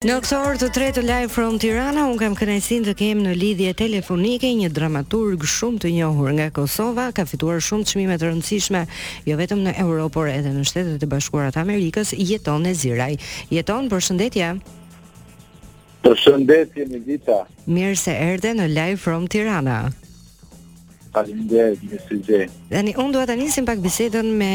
Në këtë orë të tretë të Live from Tirana, unë kam kënaqësinë të kem në lidhje telefonike një dramaturg shumë të njohur nga Kosova, ka fituar shumë çmime të rëndësishme, jo vetëm në Europë, por edhe në Shtetet e Bashkuara të Amerikës, Jeton Neziraj. Jeton, përshëndetje. Përshëndetje Nidita. Mirë se erdhe në Live from Tirana. Faleminderit, mirë se gjeta. Tani unë dua ta nisim pak bisedën me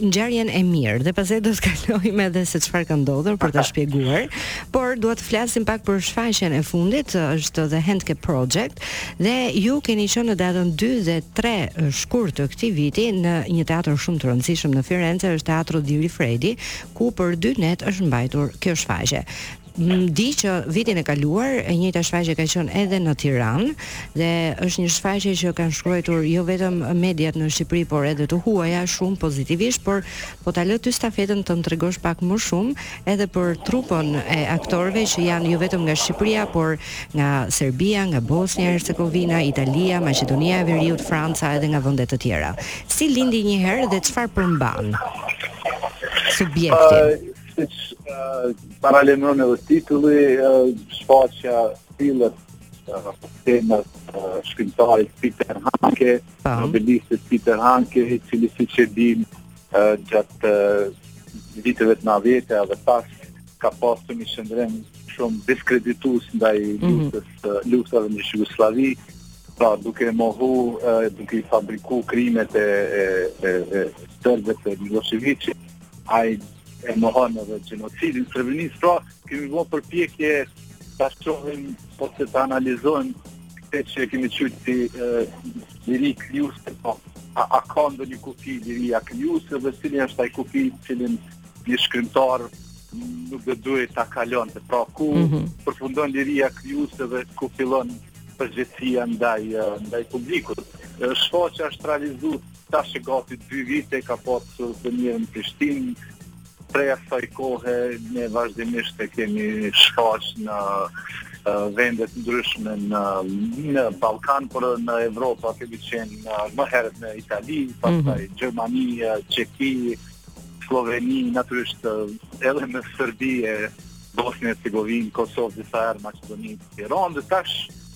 ngjarjen e mirë dhe pastaj do të kalojmë edhe se çfarë ka ndodhur për ta shpjeguar, por dua të flasim pak për shfaqjen e fundit, është The Handke Project dhe ju keni qenë në datën 2 dhe 3 shkurt të këtij viti në një teatër shumë të rëndësishëm në Firenze, është Teatro di Rifredi, ku për 2 net është mbajtur kjo shfaqje. Di që vitin e kaluar e njëjta shfaqje ka qenë edhe në Tiranë dhe është një shfaqje që kanë shkruar jo vetëm mediat në Shqipëri, por edhe të huaja shumë pozitivisht, por po ta lë ty stafetën të më tregosh pak më shumë edhe për trupën e aktorëve që janë jo vetëm nga Shqipëria, por nga Serbia, nga Bosnia Hercegovina, Italia, Maqedonia e Veriut, Franca edhe nga vende të tjera. Si lindi një herë dhe çfarë përmban subjekti? Uh... Siç uh, paralajmëron edhe titulli, uh, shfaqja sillet uh, temës uh, shkrimtarit Peter Handke, nobelistit Peter Handke, i cili siç e dimë uh, gjatë uh, viteve të nëntëdhjeta dhe pas ka pasur një qëndrim shumë diskreditues ndaj mm -hmm. luftës, uh, luftërave në ish-Jugosllavi, pra duke mohu, uh, duke i fabriku krimet e, e, e, e Serbisë të Miloševiqit, Ai e mohon edhe gjenocidin në Srebrenicë, pra kemi bërë përpjekje ta shohim ose ta analizojmë këtë që kemi quajtë si liri krijuese, po a, a ka ndonjë kufi liria krijuese dhe cili është ai kufi të cilin një shkrimtar nuk do duhej ta kalonte, pra ku mm -hmm. përfundon liria krijuese dhe ku fillon përgjegjësia ndaj, ndaj publikut. Shfaqja është realizu Tash e gati dy vite ka pasur premierën në Prishtinë, prej asaj kohe ne vazhdimisht e kemi shfaq në vende të ndryshme në në Ballkan, por në Evropë kemi qenë më herët në Itali, mhm. pastaj Gjermani, Çeki, Sloveni, natyrisht edhe në Serbi e Bosnjë e Hercegovinë, Kosovë, disa herë Maqedoni, Tiranë dhe tash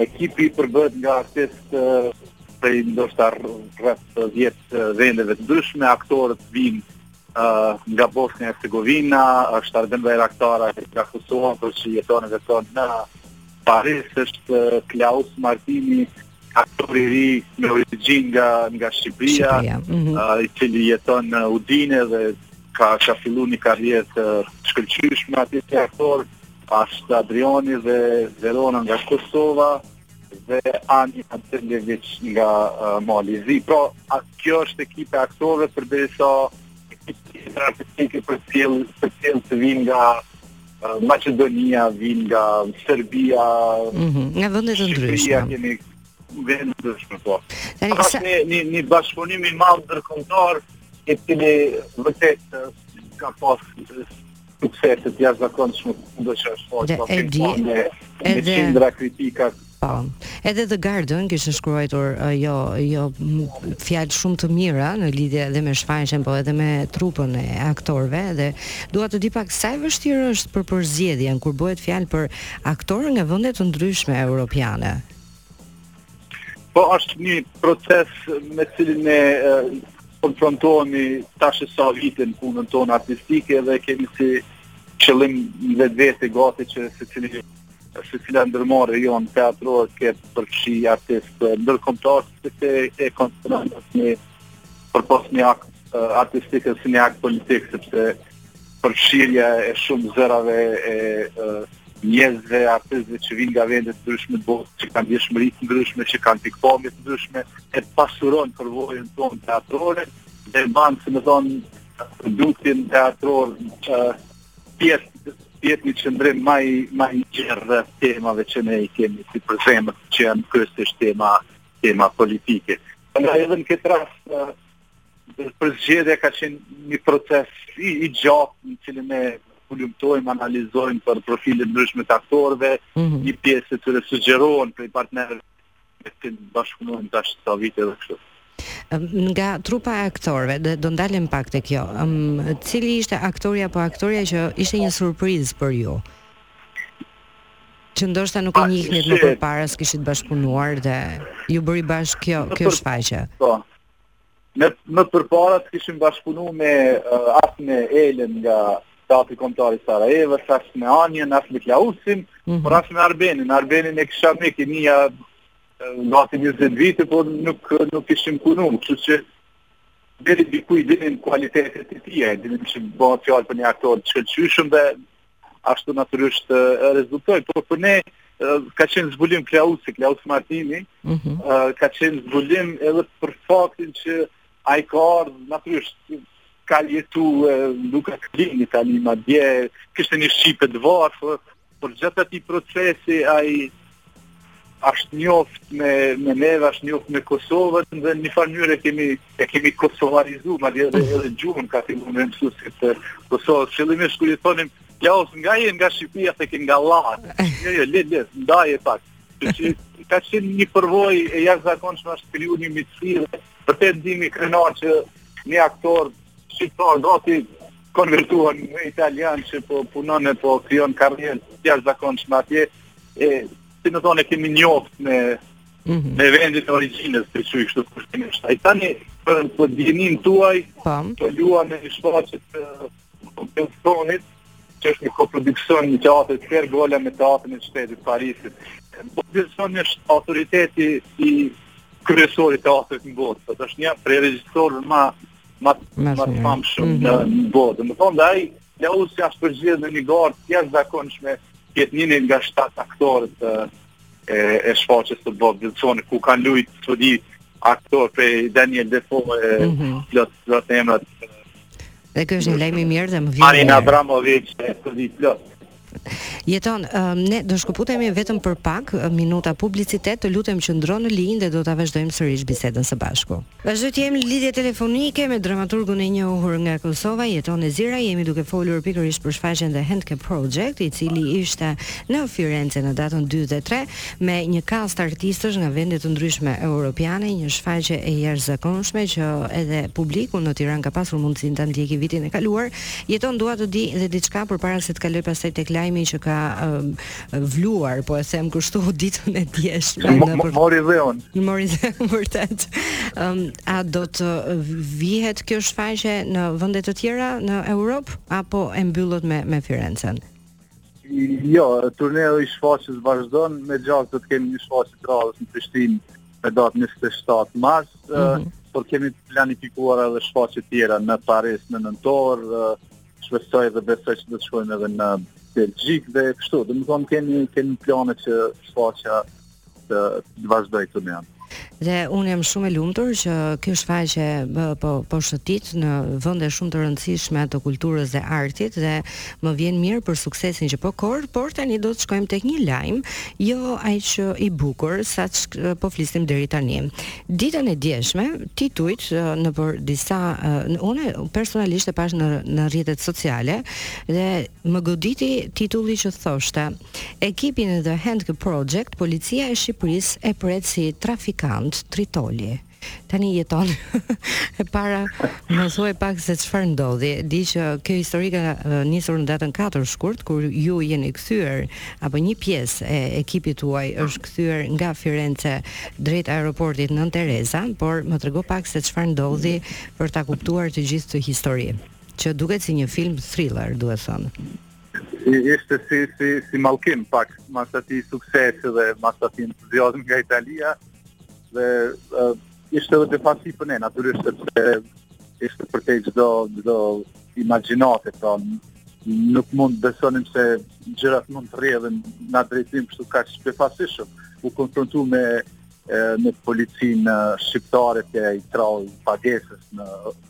Ekipi përbëhet nga artistë prej ndoshta rreth 10 vendeve të ndryshme, aktorët vijnë uh, nga Bosnia e Hercegovina, është Arben Bajraktaraj nga Kosova, por që jeton e vepron në Paris, është Klaus Martini, aktor i ri me origjinë nga nga Shqipëria, Shqipëria. Mm -hmm. uh, i cili jeton në Udine dhe ka ka filluar një karrierë të shkëlqyeshme aty si aktor, pastaj Adriani dhe Verona nga Kosova dhe Ani Atëllevic nga uh, Mali Zi. Pra, a, kjo është ekipa e aktorëve përderisa ekipa artistike për cilët, për cilët vijnë nga Maqedonia vijnë nga Serbia, mm -hmm. nga vende të ndryshme. Kemi vende të ndryshme po. Tani sa një një një bashkëpunim i madh ndërkombëtar i cili vërtet ka pas suksese të jashtëzakonshme do të shkosh po. Edhe edhe kritika Po. Edhe The Guardian kishte shkruar uh, jo jo fjalë shumë të mira në lidhje edhe me shfaqjen, po edhe me trupën e aktorëve dhe dua të di pak sa e vështirë është për përzgjedhjen kur bëhet fjalë për aktorë nga vende të ndryshme europiane. Po është një proces me cilin ne uh, konfrontohemi tash sa vite n'punën tonë artistike dhe kemi si qëllim vetvete gati që secili Secila ndërmarrje jonë teatrore të përfshijë artistë ndërkombëtarë se e konsiderojmë përpos një akt uh, artistik si një akt politik sepse përfshirja e shumë zërave e uh, njerëzve artistëve që vijnë nga vende të ndryshme të botës, që kanë vjeshmëri të ndryshme, që kanë pikpamje të ndryshme, e pasuron përvojën tonë teatrore dhe e ban, si me thanë, produktin teatror që Të jetë një qëndrim ma i, ma i gjerë i temave që ne i kemi si për zemër, që janë kryesisht tema, tema politike. Nga edhe në këtë rast, përzgjedhja ka qenë një proces i, i gjatë në cilin ne hulumtojmë, analizojmë për profile të ndryshme të aktorëve, mm -hmm. një pjesë e tyre sugjerohen prej partnerëve Me kë bashkëpunojmë tash sa vite dhe kështu. Nga trupa e aktorëve, dhe do ndalem pak te kjo. Ëm cili ishte aktori apo aktorja që ishte një surprizë për ju? Që ndoshta nuk e njihnit më përpara, s'kishit bashkëpunuar dhe ju bëri bashkë kjo kjo shfaqje. Po. Ne më përpara s'kishim bashkëpunu me uh, as me Elën nga Teatri Kombëtar i Sarajevës, as me Anjën, as me Klausin, mm -hmm. por as me Arbenin. Arbenin e kisha mik e njoh gati 20 vite, por nuk nuk kishim punu, kështu që deri diku i dinim kualitetet e tij, dinim se bëhet fjalë për një aktor të shkëlqyshëm dhe ashtu natyrisht rezultoi, por për ne ka qenë zbulim Klausi, Klaus Martini, uh mhm. -huh. ka qenë zbulim edhe për faktin që ai ka ardhur natyrisht ka jetu atje nga fëminia, madje kishte një shqipe të varfër, por gjatë atij procesi, ai është njoft me me neve, është njoft me Kosovën dhe në një farë mënyrë kemi e kemi kosovarizuar, madje edhe mm. edhe gjuhën ka filluar me mësuesit të Kosovës. Fillimisht kur i thonim Klaus, nga je nga Shqipëria se ke nga Lla. Jo, jo, le le, ndaj e pak. Që ka qenë një përvojë e jashtëzakonshme është krijue një miqësi dhe vërtet ndihem krenar që një aktor shqiptar gati konvertuar në italian që po punon e po krijon karrierë jashtëzakonshme atje E, si me thonë e kemi njoft me, mm -hmm. me vendin e origjinës, ta quaj kështu kushtimisht. Ai tani, për, për dijeninë tuaj, po. Po luan në një shfaqjet e Bob Wilsonit, që është një koproduksion i teatrit Pergola me teatrin e qytetit të Parisit. Bob Wilsoni po, është autoriteti i kryesor i teatrit në botë, është një prej regjisorëve ma më më të famshëm në mhm. botë. Domethënë dhe ai, Klausi asht përzgjedhë në një garë të jashtëzakonshme, të jetë njëni nga shtatë aktorët e, e, e shfaqjes të Bob Wilsonit ku kanë lujtë ti e di aktorë prej Daniel Defoe, mm -hmm. plot, plot emra. Dhe kjo është një lajm i mirë dhe më vjen. Marina Abramovic, e ti di plot. Jeton, ne do shkëputemi vetëm për pak minuta publicitet, të lutem qëndro në linjë dhe do ta vazhdojmë sërish bisedën së bashku. Vazhdoj të jem në lidhje telefonike me dramaturgun e njohur nga Kosova, Jeton Neziraj, jemi duke folur pikërisht për shfaqjen The Handke Project, i cili ishte në Firence në datën dy dhe tre me një kast artistësh nga vende të ndryshme europiane, një shfaqje e jashtëzakonshme që edhe publiku në Tiranë ka pasur mundësinë ta ndjeki vitin e kaluar. Jeton dua të di dhe diçka përpara se të kaloj pastaj tek lajmi që ka vluar, po e them kështu ditën e djeshme në për... mori dheun. Mori dheun vërtet. Um, a do të vihet kjo shfaqje në vende të tjera në Europë apo e mbyllët me me Firencen? Jo, turneu i shfaqjes vazhdon me gjasë do të kemi një shfaqje të radhës në Prishtinë me datë 27 mars, mm -hmm. por kemi planifikuar edhe shfaqje tjera në Paris në nëntor, shpresoj dhe besoj që do të shkojmë edhe në Belgjikë dhe kështu. Domethënë kemi kemi plane që shfaqja të, të vazhdojë turnenë. Dhe unë jam shumë e lumtur që kjo shfaqje po po shëtit në vende shumë të rëndësishme të kulturës dhe artit dhe Më vjen mirë për suksesin që po korr, por tani do të shkojmë tek një lajm jo aq i bukur sa që po flisnim deri tani. Ditën e djeshme, titujt nëpër disa unë personalisht e pashë në në rrjetet sociale dhe më goditi titulli që thoshte ekipin e The Handke Project policia e Shqipërisë e pret si trafikantë tritoli. Tani jeton. e para, më thuaj pak se çfarë ndodhi. Di që kjo histori ka nisur në datën 4 shkurt kur ju jeni kthyer apo një pjesë e ekipit tuaj është kthyer nga Firenze drejt aeroportit Nën Tereza, por më trego pak se çfarë ndodhi për ta kuptuar të gjithë këtë histori, që duket si një film thriller, duhet thënë. Ishte si si si mallkim pak, mas atij suksesi dhe mas atij entuziazmi nga Italia, Dhe ishte edhe befasi për ne, natyrisht sepse ishte përtej çdo çdo imagjinate tonë, pra nuk mund të besonim se gjërat mund të rrjedhin në një drejtim kështu kaq befasishëm. U konfrontum me me policinë shqiptare te ai trau i pagesës në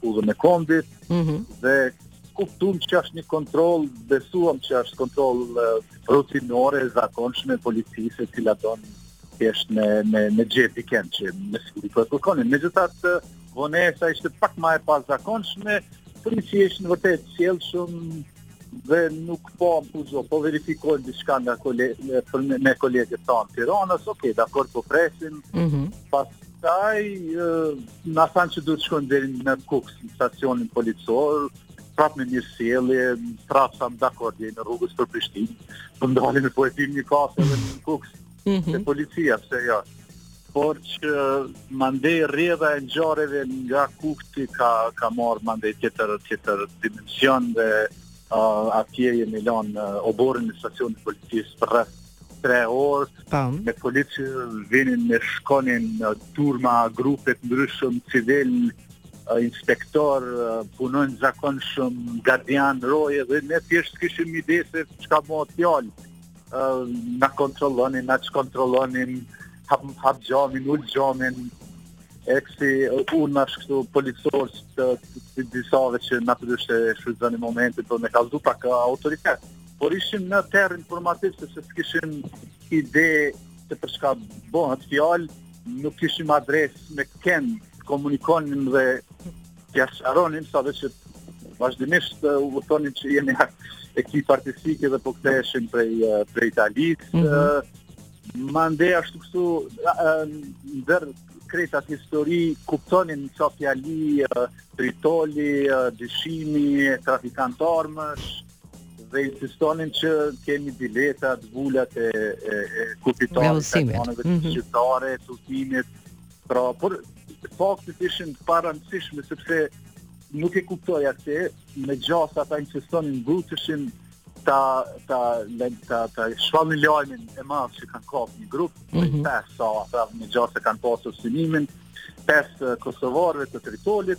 udhën e kombit mm -hmm. dhe kuptuam që është një kontroll, besuam që është kontroll rutinore, e zakonshme e policisë e cila don Thjesht me me me gjet dikën që me siguri po e kërkonin. Megjithatë, vonesa ishte pak më e pazakonshme, polici ishte në vërtet i sjellshëm dhe nuk po akuzon, po verifikojnë diçka nga kolegë për me, me kolegët tanë të Tiranës, ok, dakor po presim. Mhm. Mm pastaj na thanë që duhet shkojmë deri në Kukës, në stacionin policor, prap me mirësjellje, prap thamë dakord, jemi rrugës për Prishtinë. Po ndalemi e po e pimë një kafe edhe në Kukës. Mm -hmm. Te policia pse jo. Ja. Por që mandej rrjedha e ngjarjeve nga Kukësi ka ka marr mandej tjetër tjetër dimension dhe uh, atje jemi lënë uh, n'oborrin e stacionit të policisë për rreth tre orë Tam. me policë që vinin e shkonin në turma grupe të ndryshme civil inspektor punonjës të zakonshëm gardian roje dhe ne thjesht s'kishim ide se çka, na thjesht na kontrollonin, na kontrollonin hap, hap xhamin, ul xhamin e kësi huna kështu policore të, të, të, të disave që e shfrytëzonin momentin për me kallzu pak autoritet Por ishim në terr informativ sepse s'kishim ide se për çka bëhet fjalë, nuk kishim adresë me ken të komunikonim dhe t'ia sqaronim, sado që vazhdimisht uh, u thonim që jemi ekipë artistike dhe po ktheheshim prej, uh, prej Italisë. Mm -hmm. Uh, mandej ashtu këtu, ndër krejt atë histori, kuptonim ca fjali, tritoli, dyshimi, trafikant armësh, dhe insistonin që kemi biletat, vulat e, e, e kufijve Mhm. shqiptarë, të udhëtimit, pra, por faktet ishin të parëndësishme, sepse nuk e kuptoja se me gjasa ata insistonin nguteshin ta, ta, ta, ta, ta shpallnin lajmin e madh që kanë kapë një grup, Mhm. pesë sa ata me gjasa kanë pasur synimin, pesë eh, kosovarëve të tritolit,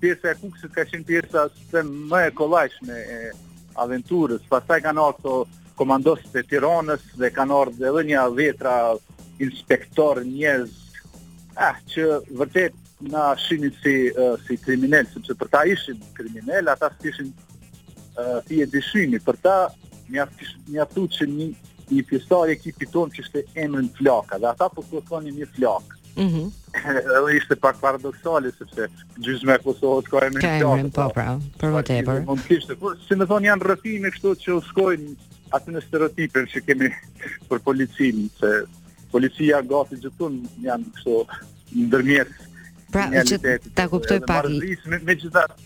Pjesa e Kukësit ka qenë pjesa si më e kollajshme e aventurës. Pastaj kanë ardhur këto komandos të Tiranës dhe kanë ardhur edhe një vetura, inspektorë, njerëz ah, që vërtet na shihnin si uh, si kriminelë, sepse për ta ishim kriminelë, ata s'kishin uh, fije dyshimi, për ta mjaft mjaftu që një një pjesëtar i ekipit tonë e kishte emrin Flaka dhe ata po thonin një flakë Mhm. Mm Edhe ishte pak paradoksale sepse gjysma e Kosovës ka emrin Ka emrin po pra, për më tepër. Mund të kishte, por domethënë janë rrëfime këto që e ushqejnë atë stereotipin që kemi për policinë se policia gati gjithkund janë kështu ndërmjet Pra, që ta kuptoj pak. Me, me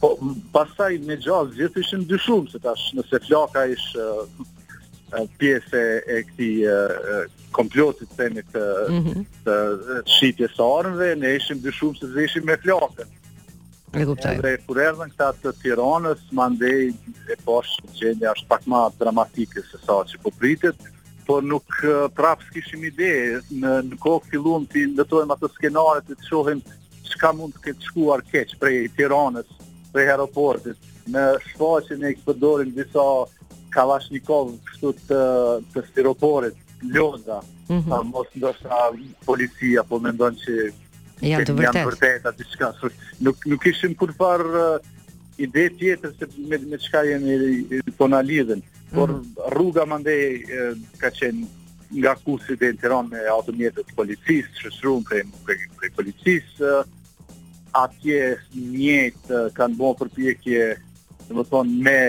Po, pastaj me gjasë gjithë ishim të dyshum, se tash nëse Flaka ish pjesë e këtij komplotit të themi të, mm -hmm. të, të shitjes së armëve, ne ishim të dyshum sepse ishim me Flakën. E kuptoj. Dhe kur erdhën këta të Tiranës, mandej e pashë që gjendja është pak më dramatike se sa që po pritej, por nuk prapë s'kishim ide, në, në kokë filluam t'i ndërtojmë ato skenarët të të shohim Çka mund të ketë shkuar keq prej Tiranës, prej aeroportit, në shfaqje ne i përdorim disa kallashnikovë kështu të, të stiroporit, lodra, mm -hmm. a mos ndoshta policia po mendon që janë të vërtetë. Janë vërtetë atë çka nuk nuk kishim kurfar uh, ide tjetër se me me çka jemi po na lidhin. Por mm -hmm. rruga mandej uh, ka qenë nga Kukësi deri në Tiranë me automjetet e policisë, që shrun për, për, për policisë, atje njëjtë kanë bo përpjekje, domethënë, me,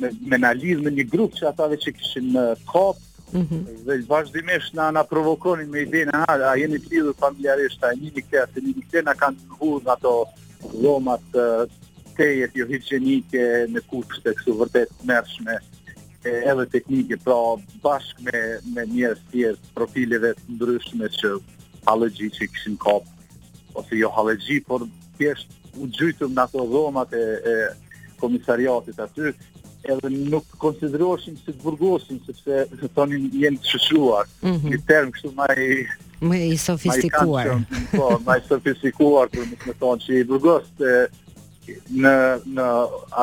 me, me na lidhë me një grup që ata veç e kishin kapë, Mm -hmm. dhe vazhdimisht na na provokonin me idenë hala, a jeni të lidhur familjarisht, a jeni këte, a jeni këte, na kanë hudhë në ato dhomat tejet johigjienike në kushte kështu vërtet të tmerrshme edhe teknike, pra bashkë me, me njerëz tjerë, të profileve të ndryshme që hallexhi që i kishin kap, ose jo hallexhi, por thjesht u gjetëm në ato dhomat e, e komisariatit aty, edhe nuk konsideroheshim si të burgosun, sepse të thonin jeni të shoqëruar, mm -hmm. një term kështu ma i... Ma i sofistikuar. Ma i, po, ma i sofistikuar, për me të thanë që je i burgosun, e, në në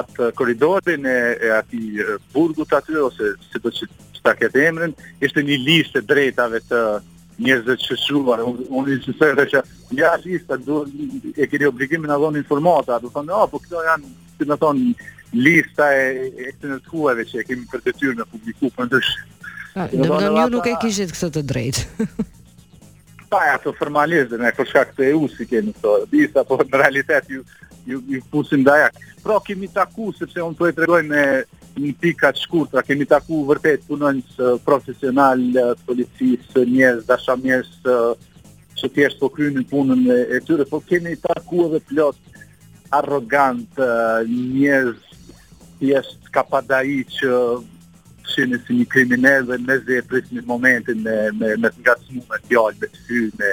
atë korridorin e, e atij burgut aty ose si do të ta ketë emrin, ishte një listë e drejtave të njerëzve të shoqëruar. Unë i shoqëruar dhe që ja lista do e keni obligimin me na dhonë informata, do thonë, "Ah, po këto janë, si me thonë, lista e e të ndaluarve që e kemi për detyrë me publiku për ndrysh." Do të thonë, ju nuk e kishit këtë të drejtë. Po, ato formalisht, ne për shkak të EU i kemi këto, di sa po në realitet ju ju ju pusim dajak. Pra kemi taku sepse unë po e tregoj në pika të shkurtra, kemi taku vërtet punonjës profesional të policisë, njerëz dashamirës që thjesht po kryejnë punën e, e tyre, po kemi taku edhe plot arrogant njerëz thjesht kapadainj që shihnin si një kriminel dhe mezi pritnin momentin me me me të ngacmu me fjalë, me sy, me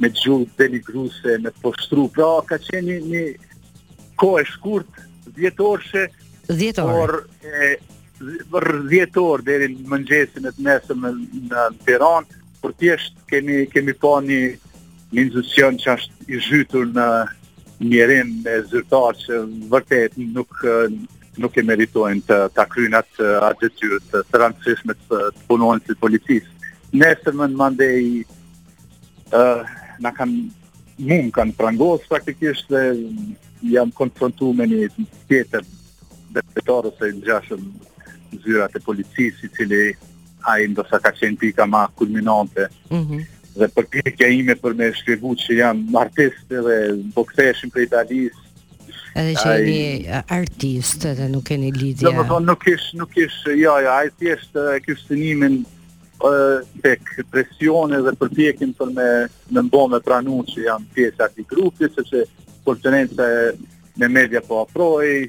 me gjuhë denigruse, me të poshtru. Pra ka qenë një, një kohë e shkurt 10 orëshe, 10 orë. Por e 10 orë deri në mëngjesin e të nesërmes në Tiranë, por thjesht kemi kemi pa një Një institucion që është i zhytur në mjerim e zyrtar që vërtet nuk nuk e meritojnë të ta kryejnë atë atë detyrë të, të rëndësishme të, të punonjësit policisë. Ne se mandej ë uh, na kanë më kanë prangos praktikisht dhe jam konfrontuar me një tjetër hetues ose ngjashëm zyrtar të policisë i cili Ai ndoshta ka qenë pika më kulminante. Mhm. Mm dhe përpjekja ime për me shpjegu që jemi artistë dhe po ktheheshim prej Italisë Edhe që jeni artist edhe nuk keni lidhje. Do të thonë nuk kish nuk kish jo ja, jo ja, ai thjesht e kish synimin te presioni dhe përpjekjen për me më bo me pranu që jam pjesë e atij grupi, sepse konferenca me media po afrohej,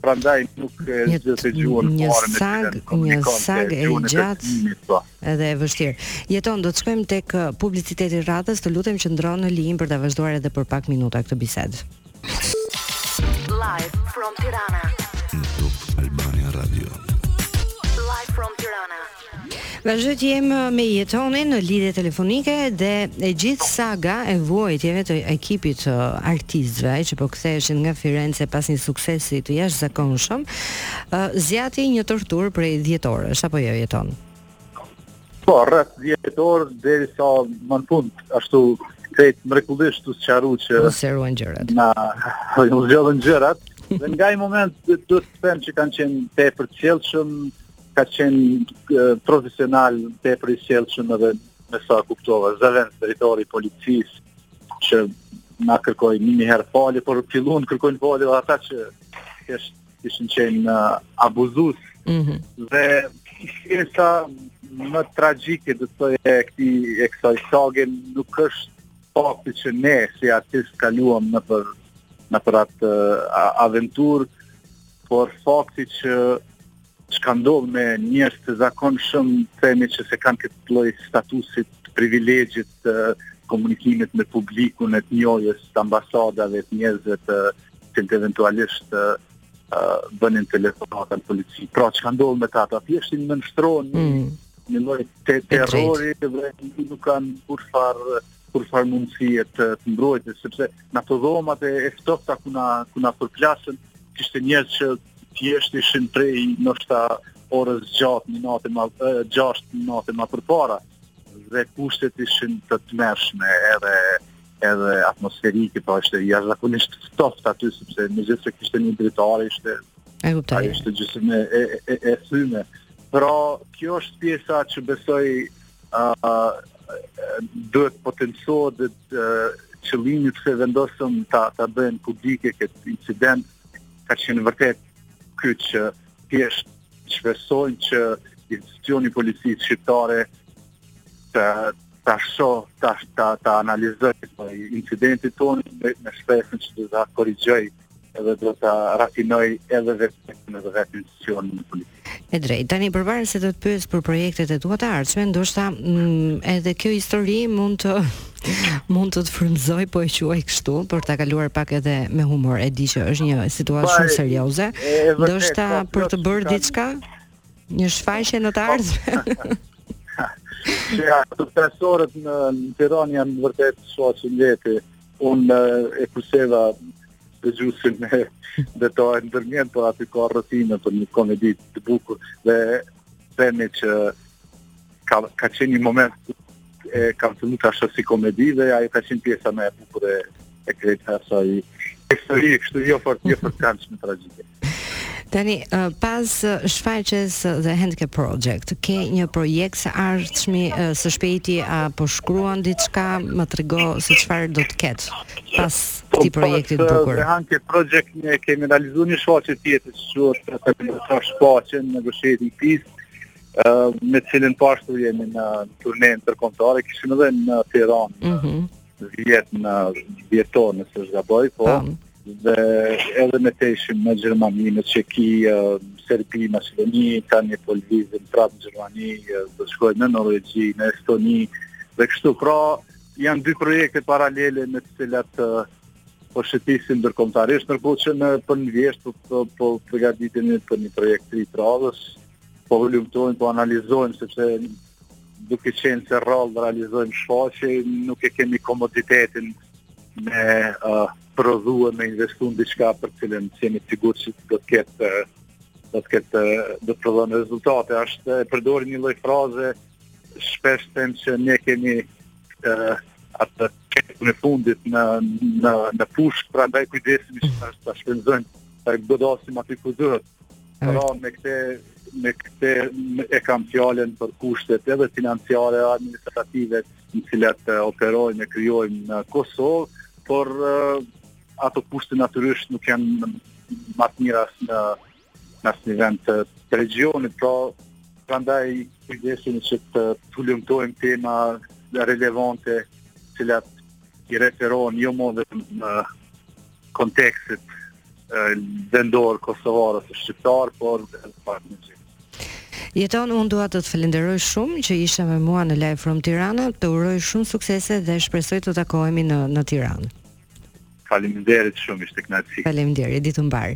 Prandaj nuk po e zgjas se u bë një sagë, një sagë e gjatë po. edhe e vështirë. Jeton, do të shkojmë tek uh, publiciteti i radhës, të lutem qëndro në linjë për ta vazhduar edhe për pak minuta këtë bisedë. Live from Tirana. Top Albania Radio. Live from Tirana. Vazhdoj të jem me Jetonin në lidhje telefonike dhe e gjithë saga e vuajtjeve të ekipit të artistëve që po ktheheshin nga Firence pas një suksesi të jashtëzakonshëm, zgjati një torturë prej 10 orësh apo jo Jeton? Po, rreth 10 orë deri sa më në fund, ashtu krejt mrekullisht u sqaru që, u sqaruan gjërat. Na u zgjidhën gjërat dhe nga ai moment dua të them që kanë qenë tepër të sjellshëm, ka qenë profesional tepër i sjellshëm edhe me sa kuptova, zëvendësdrejtori i policisë që na kërkoi një njëherë falje, por filluan të kërkojnë falje edhe ata që kishin qenë uh, abuzues mm -hmm. dhe pjesa më tragjike do të thoja e këtij e kësaj sage nuk është fakti që ne si artistë kaluam nëpër nëpër atë uh, aventurë por fakti që Çka ndodh me njerëz të zakonshëm, themi që s'e kanë këtë lloj statusi, privilegji të komunikimit me publikun e të njohjes të ambasadave, të njerëzve të cilët eventualisht ë bënin telefonata në polici. Pra çka ndodh me ta, ata thjesht i nënshtrohen mm. një lloj terrori dhe nuk kanë kurrfarë kurrfarë mundësie të, të mbrojtjes, sepse në ato dhomat e, e ftohta ku na, ku na përplasën, kishte njerëz që thjesht ishin prej ndoshta orës gjashtë një natë më gjashtë një natë më përpara dhe kushtet ishin të tmerrshme edhe edhe atmosferike pra ishte jashtëzakonisht ftohtë aty sepse megjithëse kishte një dritare ishte e kuptoj ishte gjithsesi e e e, e thyme pra kjo është pjesa që besoj duhet të potencohet dhe qëllimi pse vendosëm ta ta bëjmë publike këtë incident ka qenë vërtet ky që thjesht shpresojmë që institucioni i policisë shqiptare të ta shohë ta ta, ta analizojë incidentin tonë me, me shpresën që do ta korrigjojë edhe do ta rafinojë edhe vetë në vetë institucionin e policisë. E drejtë, tani përpara se të të pyes për projektet e tua të ardhshme, ndoshta mm, edhe kjo histori mund të mund të të frymëzojë po e quaj kështu, për ta kaluar pak edhe me humor. E di që është një situatë po, shumë serioze. Ndoshta po, për të bërë diçka, një shfaqje në të po. ardhmen. Jo, ato pesë orët në Tiranë janë vërtet shoqë lehtë. Unë e kurseva dëgjuesin me detajet ndërmjet, po aty ka rrëfime për një komedi të bukur dhe themi që ka, ka qenë një moment e kam cilësu tash si komedi dhe ajo ka qenë pjesa më e bukur e, e krejtë asaj historie, kështu jo fort, jo fort këndshme, tragjike. Tani uh, pas uh, shfaqjes uh, The Handke Project, ke një projekt së ardhshmi së shpejti apo shkruan diçka, më trego se çfarë do të ketë pas po, këtij projekti të bukur. Pas Handke Project ne kemi realizuar një shfaqje tjetër që quhet të të shfaqjen Negotiating Peace, me të cilën po ashtu jemi në turne ndërkombëtare, ishim edhe në Tiranë. Mm -hmm. vjet në vjetor në së zgaboj, po, Tam. Dhe edhe me të ishim në Gjermani, në Çeki, Serbi, Maqedoni, tani po lëvizim prapë në Gjermani, do të shkojmë në Norvegji, në Estoni, dhe kështu pra, janë dy projekte paralele me të cilat po shëtisim ndërkombëtarisht, ndërkohë që në për në vjeshtë, po, po, po përgatitemi për një projekt të ri të radhës, po hulumtojmë, po analizojmë, sepse Duke qenë se rrallë realizojmë shfaqje, nuk e kemi komoditetin me uh, prodhu e me investu në diçka për të cilën s'jemi të sigurt që do të ketë do të ketë do të prodhojë rezultate. Asht e përdori një lloj fraze shpesh them që ne kemi uh, atë fishekun e fundit në në në pushkë, prandaj kujdesemi që ta shpenzojmë, ta godasim aty ku duhet. Pra me këtë me këtë e kam fjalën për kushtet edhe financiare e administrative në të cilat operojmë e krijojmë në Kosovë, por uh, ato kushte natyrisht nuk janë ma të mira as në asnjë vend të, të regjionit, pra prandaj kujdesemi që të hulumtojmë tema relevante të cilat i referohen jo më vetëm kontekstit vendor kosovar ose shqiptar, por edhe pas një gjithë. Jeton, unë dua të të falenderoj shumë që ishe me mua në Live from Tirana, të uroj shumë suksese dhe shpresoj të takohemi në në Tiranë. Faleminderit shumë, ishte kënaqësi. Faleminderit, ditën e mbarë.